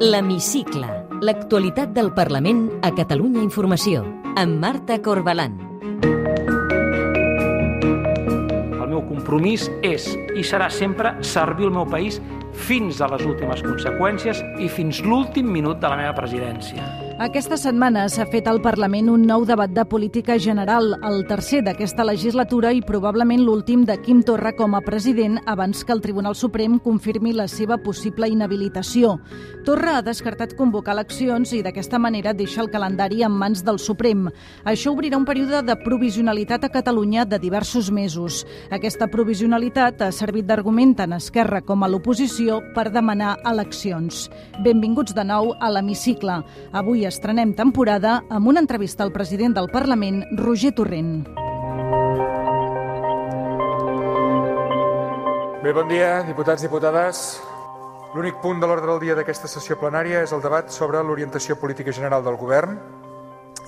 L'Hemicicle. L'actualitat del Parlament a Catalunya Informació. Amb Marta Corbalan. El meu compromís és i serà sempre servir el meu país fins a les últimes conseqüències i fins l'últim minut de la meva presidència. Aquesta setmana s'ha fet al Parlament un nou debat de política general, el tercer d'aquesta legislatura i probablement l'últim de Quim Torra com a president abans que el Tribunal Suprem confirmi la seva possible inhabilitació. Torra ha descartat convocar eleccions i d'aquesta manera deixa el calendari en mans del Suprem. Això obrirà un període de provisionalitat a Catalunya de diversos mesos. Aquesta provisionalitat ha servit d'argument tant Esquerra com a l'oposició per demanar eleccions. Benvinguts de nou a l'Hemicicle. Avui estrenem temporada amb una entrevista al president del Parlament, Roger Torrent. Bé, bon dia, diputats, diputades. L'únic punt de l'ordre del dia d'aquesta sessió plenària és el debat sobre l'orientació política general del govern.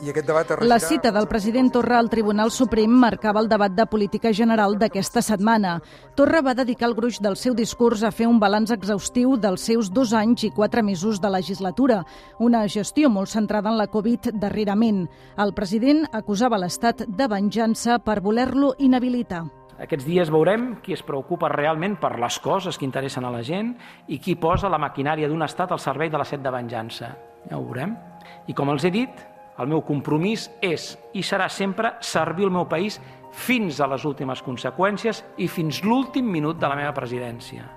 I aquest debat es La cita del president Torra al Tribunal Suprem marcava el debat de política general d'aquesta setmana. Torra va dedicar el gruix del seu discurs a fer un balanç exhaustiu dels seus dos anys i quatre mesos de legislatura, una gestió molt centrada en la Covid darrerament. El president acusava l'Estat de venjança per voler-lo inhabilitar. Aquests dies veurem qui es preocupa realment per les coses que interessen a la gent i qui posa la maquinària d'un estat al servei de la set de venjança. Ja ho veurem. I com els he dit, el meu compromís és i serà sempre servir el meu país fins a les últimes conseqüències i fins l'últim minut de la meva presidència.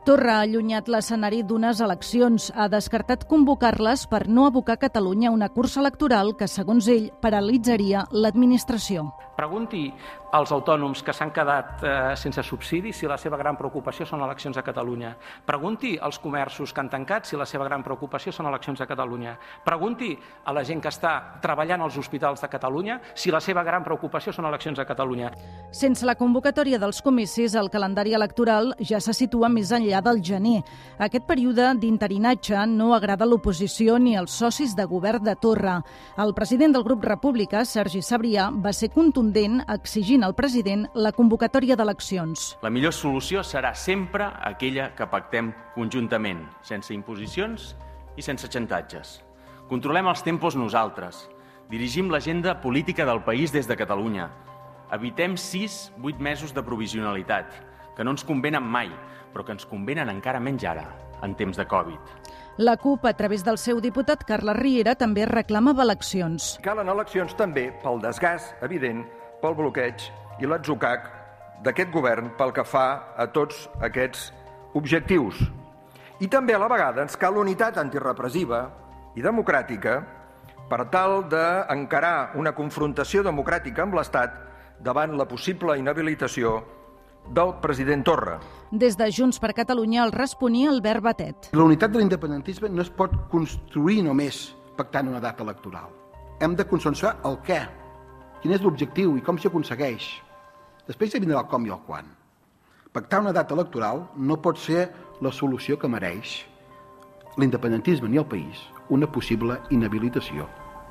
Torra ha allunyat l'escenari d'unes eleccions, ha descartat convocar-les per no abocar Catalunya a una cursa electoral que, segons ell, paralitzaria l'administració. Pregunti als autònoms que s'han quedat eh, sense subsidi si la seva gran preocupació són eleccions a Catalunya. Pregunti als comerços que han tancat si la seva gran preocupació són eleccions a Catalunya. Pregunti a la gent que està treballant als hospitals de Catalunya si la seva gran preocupació són eleccions a Catalunya. Sense la convocatòria dels comicis, el calendari electoral ja se situa més enllà del gener. Aquest període d'interinatge no agrada l'oposició ni als socis de govern de Torra. El president del grup República, Sergi Sabrià, va ser contundent exigint al president la convocatòria d'eleccions. La millor solució serà sempre aquella que pactem conjuntament, sense imposicions i sense xantatges. Controlem els tempos nosaltres. Dirigim l'agenda política del país des de Catalunya. Evitem 6-8 mesos de provisionalitat, que no ens convenen mai, però que ens convenen encara menys ara, en temps de Covid. La CUP, a través del seu diputat Carles Riera, també reclamava eleccions. Calen eleccions també pel desgast evident, pel bloqueig i l'atzucac d'aquest govern pel que fa a tots aquests objectius. I també a la vegada ens cal unitat antirepressiva i democràtica per tal d'encarar una confrontació democràtica amb l'Estat davant la possible inhabilitació del president Torra. Des de Junts per Catalunya el responia Albert Batet. La unitat de l'independentisme no es pot construir només pactant una data electoral. Hem de consensuar el què, quin és l'objectiu i com s'hi aconsegueix. Després ja vindrà el com i el quan. Pactar una data electoral no pot ser la solució que mereix l'independentisme ni el país una possible inhabilitació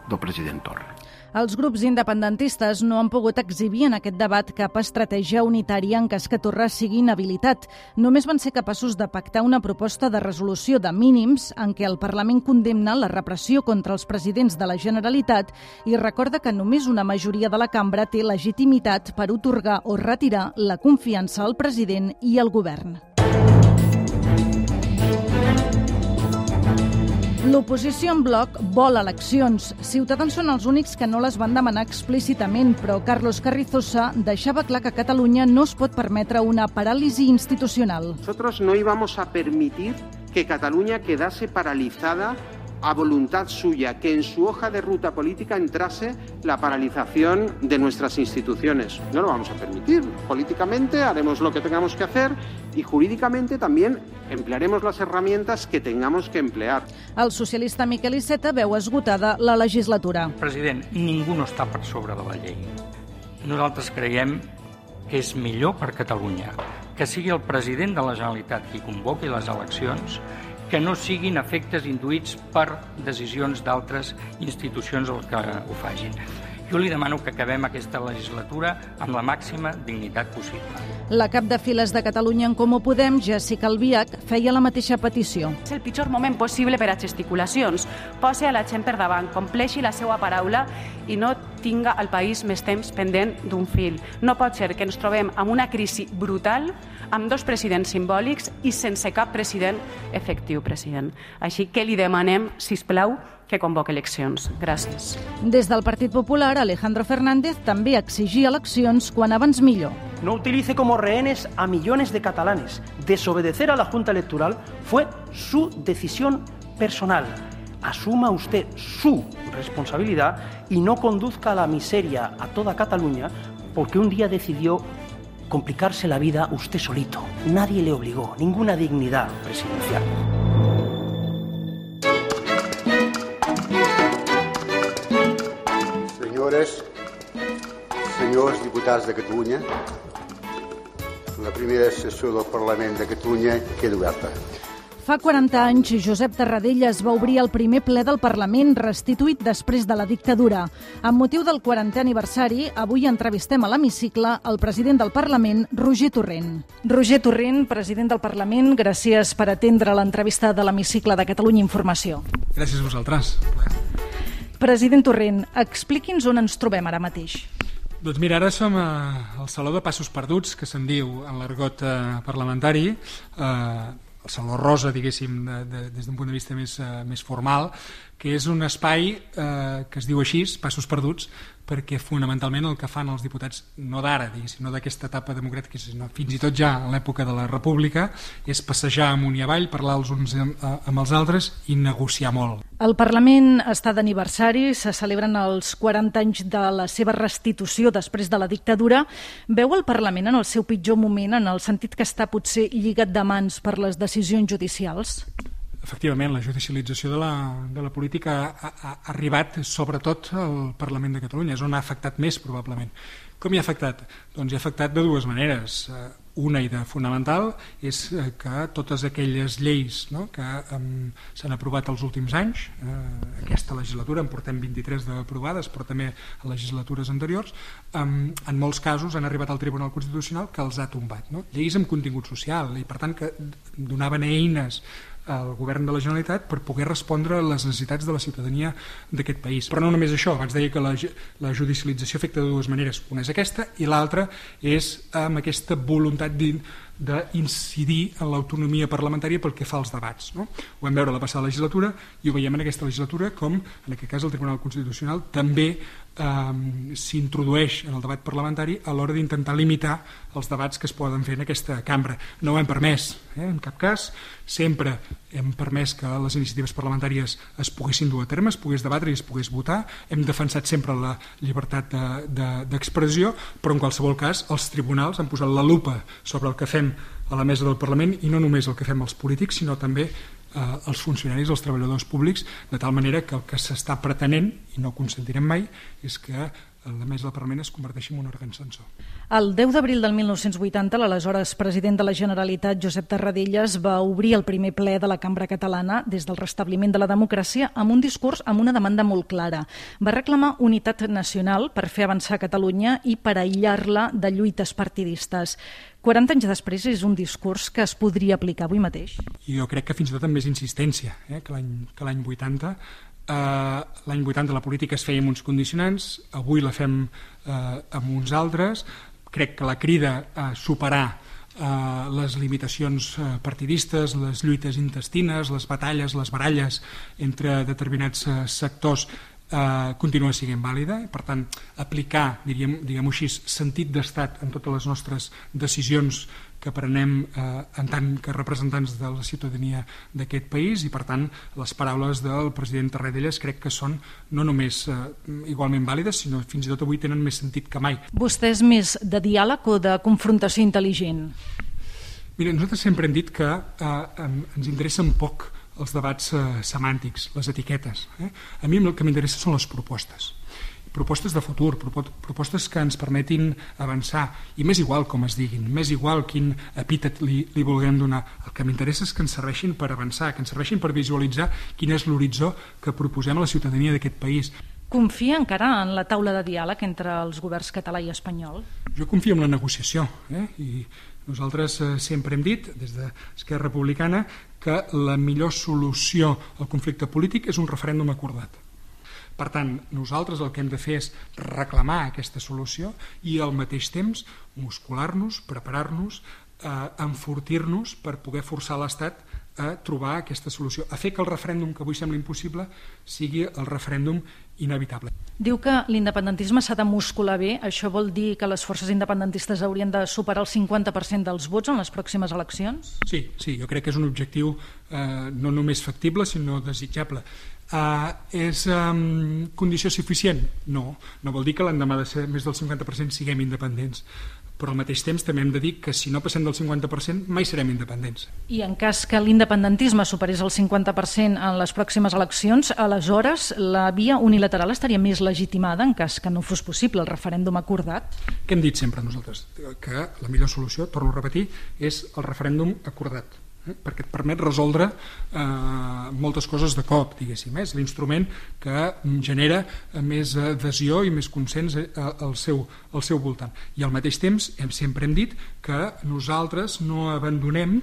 del president Torra. Els grups independentistes no han pogut exhibir en aquest debat cap estratègia unitària en cas que Torra sigui inhabilitat. Només van ser capaços de pactar una proposta de resolució de mínims en què el Parlament condemna la repressió contra els presidents de la Generalitat i recorda que només una majoria de la cambra té legitimitat per otorgar o retirar la confiança al president i al govern. L'oposició en bloc vol eleccions. Ciutadans són els únics que no les van demanar explícitament, però Carlos Carrizosa deixava clar que Catalunya no es pot permetre una paràlisi institucional. Nosotros no íbamos a permitir que Cataluña quedase paralizada a voluntad suya, que en su hoja de ruta política entrase la paralización de nuestras instituciones. No lo vamos a permitir. Políticamente haremos lo que tengamos que hacer y jurídicamente también emplearemos las herramientas que tengamos que emplear. El socialista Miquel Iceta veu esgotada la legislatura. President, ningú no està per sobre de la llei. Nosaltres creiem que és millor per Catalunya que sigui el president de la Generalitat qui convoqui les eleccions que no siguin efectes induïts per decisions d'altres institucions el que ho fagin. Jo li demano que acabem aquesta legislatura amb la màxima dignitat possible. La cap de files de Catalunya en Comú Podem, Jessica Albiach, feia la mateixa petició. És el pitjor moment possible per a gesticulacions. Posi a la gent per davant, compleixi la seva paraula i no tinga el país més temps pendent d'un fil. No pot ser que ens trobem amb una crisi brutal, amb dos presidents simbòlics i sense cap president efectiu, president. Així que li demanem, si plau, que convoque eleccions. Gràcies. Des del Partit Popular, Alejandro Fernández també exigia eleccions quan abans millor. No utilice como rehenes a millones de catalanes. Desobedecer a la Junta Electoral fue su decisión personal. Asuma usted su responsabilidad y no conduzca a la miseria a toda Cataluña porque un día decidió complicarse la vida usted solito. Nadie le obligó, ninguna dignidad presidencial. Senyores, senyors diputats de Catalunya, la primera sessió del Parlament de Catalunya queda oberta. Fa 40 anys, Josep Tarradellas va obrir el primer ple del Parlament restituït després de la dictadura. Amb motiu del 40è aniversari, avui entrevistem a l'hemicicle el president del Parlament, Roger Torrent. Roger Torrent, president del Parlament, gràcies per atendre l'entrevista de l'hemicicle de Catalunya Informació. Gràcies a vosaltres. President Torrent, expliqui'ns on ens trobem ara mateix. Doncs mira, ara som al Saló de Passos Perduts, que se'n diu en l'argot eh, parlamentari, eh, el Saló Rosa, diguéssim, de, de, des d'un punt de vista més, uh, més formal, que és un espai eh, que es diu així, Passos Perduts, perquè fonamentalment el que fan els diputats, no d'ara, sinó d'aquesta etapa democràtica, sinó fins i tot ja a l'època de la República, és passejar amunt i avall, parlar els uns amb els altres i negociar molt. El Parlament està d'aniversari, se celebren els 40 anys de la seva restitució després de la dictadura. Veu el Parlament en el seu pitjor moment, en el sentit que està potser lligat de mans per les decisions judicials? Efectivament, la judicialització de la, de la política ha, ha, arribat sobretot al Parlament de Catalunya, és on ha afectat més probablement. Com hi ha afectat? Doncs hi ha afectat de dues maneres. Eh, una i de fonamental és eh, que totes aquelles lleis no, que um, s'han aprovat els últims anys, eh, aquesta legislatura en portem 23 d'aprovades, però també a legislatures anteriors, um, en molts casos han arribat al Tribunal Constitucional que els ha tombat. No? Lleis amb contingut social i per tant que donaven eines al govern de la Generalitat per poder respondre a les necessitats de la ciutadania d'aquest país. Però no només això, abans deia que la, la judicialització afecta de dues maneres. Una és aquesta i l'altra és amb aquesta voluntat d'incidir en l'autonomia parlamentària pel que fa als debats. No? Ho vam veure la passada legislatura i ho veiem en aquesta legislatura com, en aquest cas, el Tribunal Constitucional també eh, s'introdueix en el debat parlamentari a l'hora d'intentar limitar els debats que es poden fer en aquesta cambra. No ho hem permès, eh, en cap cas. Sempre hem permès que les iniciatives parlamentàries es poguessin dur a terme, es pogués debatre i es pogués votar. Hem defensat sempre la llibertat d'expressió, de, de, però en qualsevol cas els tribunals han posat la lupa sobre el que fem a la mesa del Parlament i no només el que fem els polítics, sinó també eh, els funcionaris, els treballadors públics, de tal manera que el que s'està pretenent, i no consentirem mai, és que la mesa del Parlament es converteixi en un òrgan censor. El 10 d'abril del 1980, l'aleshores president de la Generalitat, Josep Tarradellas, va obrir el primer ple de la Cambra Catalana des del restabliment de la democràcia amb un discurs amb una demanda molt clara. Va reclamar unitat nacional per fer avançar Catalunya i per aïllar-la de lluites partidistes. 40 anys després és un discurs que es podria aplicar avui mateix? Jo crec que fins i tot amb més insistència eh, que l'any 80. Eh, l'any 80 la política es feia amb uns condicionants, avui la fem eh, amb uns altres. Crec que la crida a superar eh, les limitacions eh, partidistes, les lluites intestines, les batalles, les baralles entre determinats eh, sectors eh, continua sent vàlida per tant aplicar, diríem, diguem així, sentit d'estat en totes les nostres decisions que prenem eh, en tant que representants de la ciutadania d'aquest país i per tant les paraules del president Tarradellas crec que són no només eh, igualment vàlides sinó fins i tot avui tenen més sentit que mai. Vostè és més de diàleg o de confrontació intel·ligent? Mira, nosaltres sempre hem dit que eh, ens interessen poc els debats eh, semàntics, les etiquetes. Eh? A mi el que m'interessa són les propostes propostes de futur, propostes que ens permetin avançar, i més igual com es diguin, més igual quin epítet li, li vulguem donar. El que m'interessa és que ens serveixin per avançar, que ens serveixin per visualitzar quin és l'horitzó que proposem a la ciutadania d'aquest país. Confia encara en la taula de diàleg entre els governs català i espanyol? Jo confio en la negociació eh? i nosaltres eh, sempre hem dit, des d'Esquerra Republicana, que la millor solució al conflicte polític és un referèndum acordat. Per tant, nosaltres el que hem de fer és reclamar aquesta solució i al mateix temps muscular-nos, preparar-nos, eh, enfortir-nos per poder forçar l'Estat a trobar aquesta solució, a fer que el referèndum que avui sembla impossible sigui el referèndum inevitable. Diu que l'independentisme s'ha de muscular bé. Això vol dir que les forces independentistes haurien de superar el 50% dels vots en les pròximes eleccions? Sí, sí, jo crec que és un objectiu eh, no només factible, sinó desitjable. Uh, és um, condició suficient? No, no vol dir que l'endemà de ser més del 50% siguem independents però al mateix temps també hem de dir que si no passem del 50% mai serem independents. I en cas que l'independentisme superés el 50% en les pròximes eleccions, aleshores la via unilateral estaria més legitimada en cas que no fos possible el referèndum acordat? Què hem dit sempre nosaltres? Que la millor solució, torno a repetir, és el referèndum acordat eh? perquè et permet resoldre eh, moltes coses de cop, diguéssim. Eh? És l'instrument que genera més adhesió i més consens eh, al, seu, al seu voltant. I al mateix temps hem, sempre hem dit que nosaltres no abandonem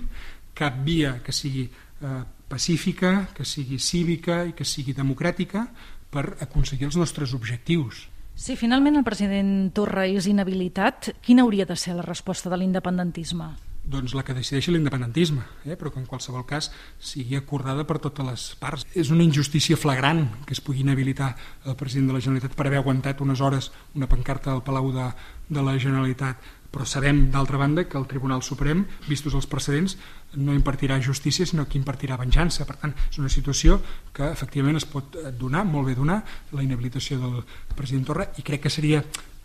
cap via que sigui eh, pacífica, que sigui cívica i que sigui democràtica per aconseguir els nostres objectius. Si finalment el president Torra és inhabilitat, quina hauria de ser la resposta de l'independentisme? Doncs la que decideixi l'independentisme, eh? però que en qualsevol cas sigui acordada per totes les parts. És una injustícia flagrant que es pugui inhabilitar el president de la Generalitat per haver aguantat unes hores una pancarta al Palau de, de la Generalitat, però sabem, d'altra banda, que el Tribunal Suprem, vistos els precedents, no impartirà justícia, sinó que impartirà venjança. Per tant, és una situació que efectivament es pot donar, molt bé donar, la inhabilitació del president Torra, i crec que seria,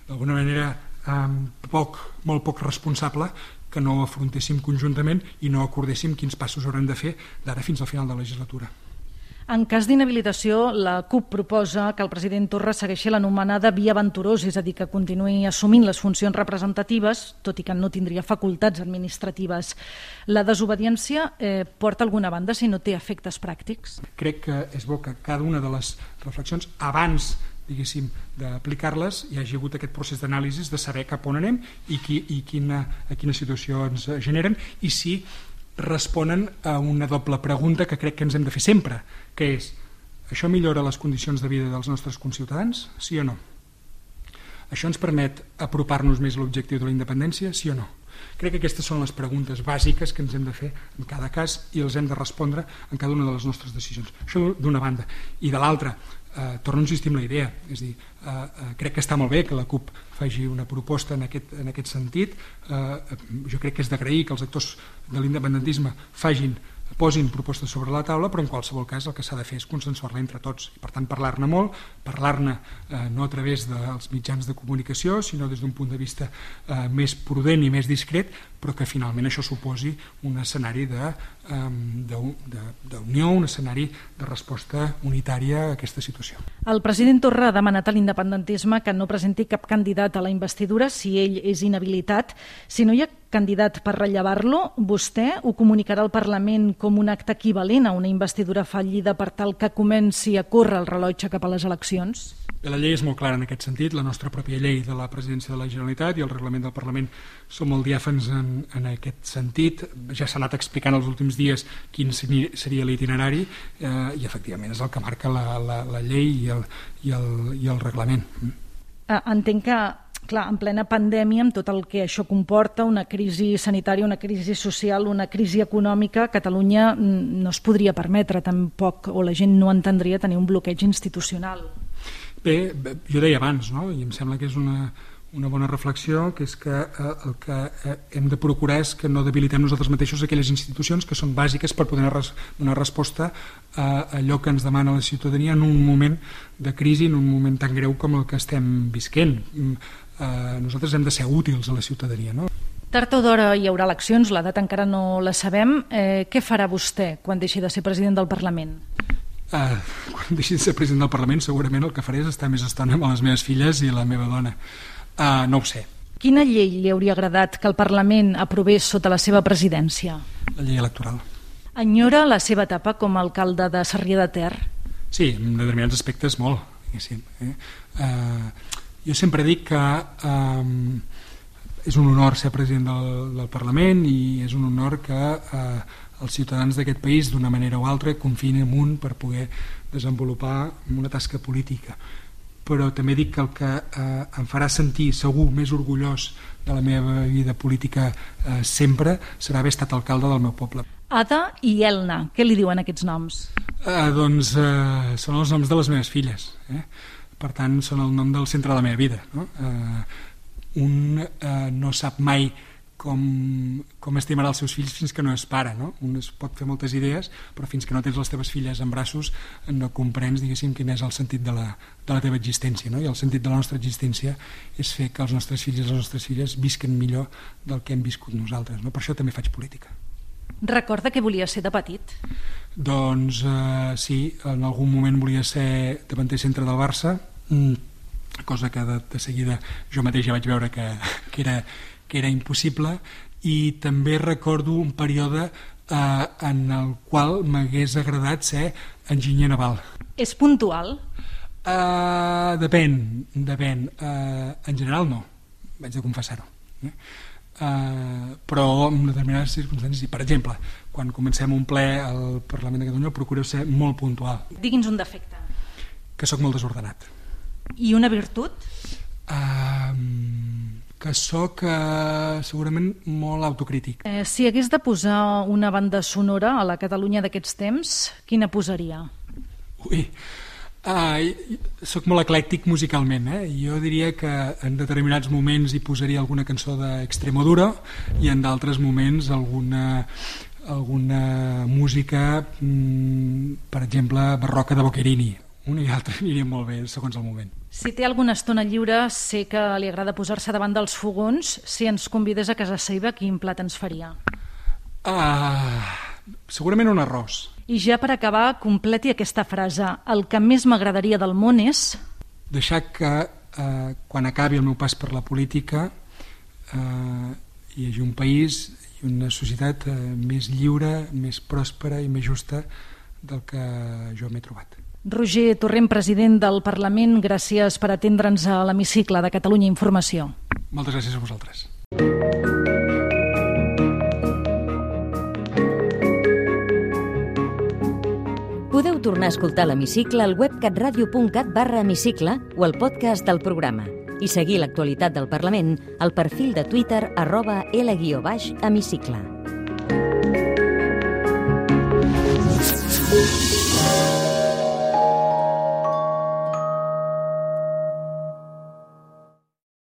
d'alguna manera, eh, poc, molt poc responsable que no afrontéssim conjuntament i no acordéssim quins passos haurem de fer d'ara fins al final de la legislatura. En cas d'inhabilitació, la CUP proposa que el president Torra segueixi l'anomenada via aventurós, és a dir, que continuï assumint les funcions representatives, tot i que no tindria facultats administratives. La desobediència eh, porta alguna banda si no té efectes pràctics? Crec que és bo que cada una de les reflexions, abans diguéssim, d'aplicar-les hi hagi hagut aquest procés d'anàlisi de saber cap on anem i, qui, i quina, a quina situació ens generen i si responen a una doble pregunta que crec que ens hem de fer sempre, que és això millora les condicions de vida dels nostres conciutadans, sí o no? Això ens permet apropar-nos més a l'objectiu de la independència, sí o no? Crec que aquestes són les preguntes bàsiques que ens hem de fer en cada cas i els hem de respondre en cada una de les nostres decisions. Això d'una banda. I de l'altra, eh, torno a insistir en la idea, és dir, eh, eh, crec que està molt bé que la CUP faci una proposta en aquest, en aquest sentit, eh, jo crec que és d'agrair que els actors de l'independentisme fagin posin propostes sobre la taula, però en qualsevol cas el que s'ha de fer és consensuar-la entre tots. I, per tant, parlar-ne molt, parlar-ne eh, no a través dels mitjans de comunicació, sinó des d'un punt de vista eh, més prudent i més discret, però que finalment això suposi un escenari d'unió, un escenari de resposta unitària a aquesta situació. El president Torra ha demanat a l'independentisme que no presenti cap candidat a la investidura si ell és inhabilitat. Si no hi ha candidat per rellevar-lo, vostè ho comunicarà al Parlament com un acte equivalent a una investidura fallida per tal que comenci a córrer el rellotge cap a les eleccions? La llei és molt clara en aquest sentit, la nostra pròpia llei de la presidència de la Generalitat i el reglament del Parlament som molt diàfans en, en aquest sentit. Ja s'ha anat explicant els últims dies quin seria l'itinerari eh, i efectivament és el que marca la, la, la llei i el, i, el, i el reglament. Eh, entenc que clar, en plena pandèmia, amb tot el que això comporta, una crisi sanitària, una crisi social, una crisi econòmica, Catalunya no es podria permetre tampoc, o la gent no entendria tenir un bloqueig institucional. Bé, jo deia abans, no? i em sembla que és una, una bona reflexió, que és que eh, el que eh, hem de procurar és que no debilitem nosaltres mateixos aquelles institucions que són bàsiques per poder donar resposta a allò que ens demana la ciutadania en un moment de crisi, en un moment tan greu com el que estem visquent. Eh, nosaltres hem de ser útils a la ciutadania. No? Tard o d'hora hi haurà eleccions, la data encara no la sabem. Eh, què farà vostè quan deixi de ser president del Parlament? Uh, quan deixi de ser president del Parlament segurament el que faré és estar més estona amb les meves filles i la meva dona. Uh, no ho sé. Quina llei li hauria agradat que el Parlament aprovés sota la seva presidència? La llei electoral. Enyora la seva etapa com a alcalde de Sarrià de Ter? Sí, en determinats aspectes molt. diguéssim. Eh? Eh, jo sempre dic que eh, és un honor ser president del, del Parlament i és un honor que eh, els ciutadans d'aquest país d'una manera o altra confiïn en un per poder desenvolupar una tasca política però també dic que el que eh, em farà sentir segur més orgullós de la meva vida política eh, sempre serà haver estat alcalde del meu poble. Ada i Elna, què li diuen aquests noms? Eh, doncs eh, són els noms de les meves filles. Eh? Per tant, són el nom del centre de la meva vida. No? Eh, un eh, no sap mai com, com estimarà els seus fills fins que no és pare. No? Un es pot fer moltes idees, però fins que no tens les teves filles en braços no comprens diguéssim, quin és el sentit de la, de la teva existència. No? I el sentit de la nostra existència és fer que els nostres fills i les nostres filles visquen millor del que hem viscut nosaltres. No? Per això també faig política. Recorda que volia ser de petit? Doncs eh, sí, en algun moment volia ser davanter centre del Barça, cosa que de, de seguida jo mateix ja vaig veure que, que era que era impossible i també recordo un període eh, en el qual m'hagués agradat ser enginyer naval. És puntual? Uh, depèn, depèn. Uh, en general no, vaig de confessar-ho. Eh? Uh, però en determinades circumstàncies, per exemple, quan comencem un ple al Parlament de Catalunya procureu ser molt puntual. Digui'ns un defecte. Que sóc molt desordenat. I una virtut? Uh, que sóc eh, segurament molt autocrític. Eh, si hagués de posar una banda sonora a la Catalunya d'aquests temps, quina posaria? Ui, uh, sóc molt eclèctic musicalment. Eh? Jo diria que en determinats moments hi posaria alguna cançó d'Extremodura i en d'altres moments alguna alguna música, mm, per exemple, barroca de Boccherini. Una i altra aniria molt bé, segons el moment. Si té alguna estona lliure, sé que li agrada posar-se davant dels fogons. Si ens convidés a casa seva, quin plat ens faria? Uh, segurament un arròs. I ja per acabar, completi aquesta frase. El que més m'agradaria del món és... Deixar que uh, quan acabi el meu pas per la política uh, hi hagi un país i una societat uh, més lliure, més pròspera i més justa del que jo m'he trobat. Roger Torrent, president del Parlament, gràcies per atendre'ns a l'hemicicle de Catalunya Informació. Moltes gràcies a vosaltres. Podeu tornar a escoltar l'hemicicle al web catradio.cat barra hemicicle o al podcast del programa i seguir l'actualitat del Parlament al perfil de Twitter arroba L-hemicicle. Thank you.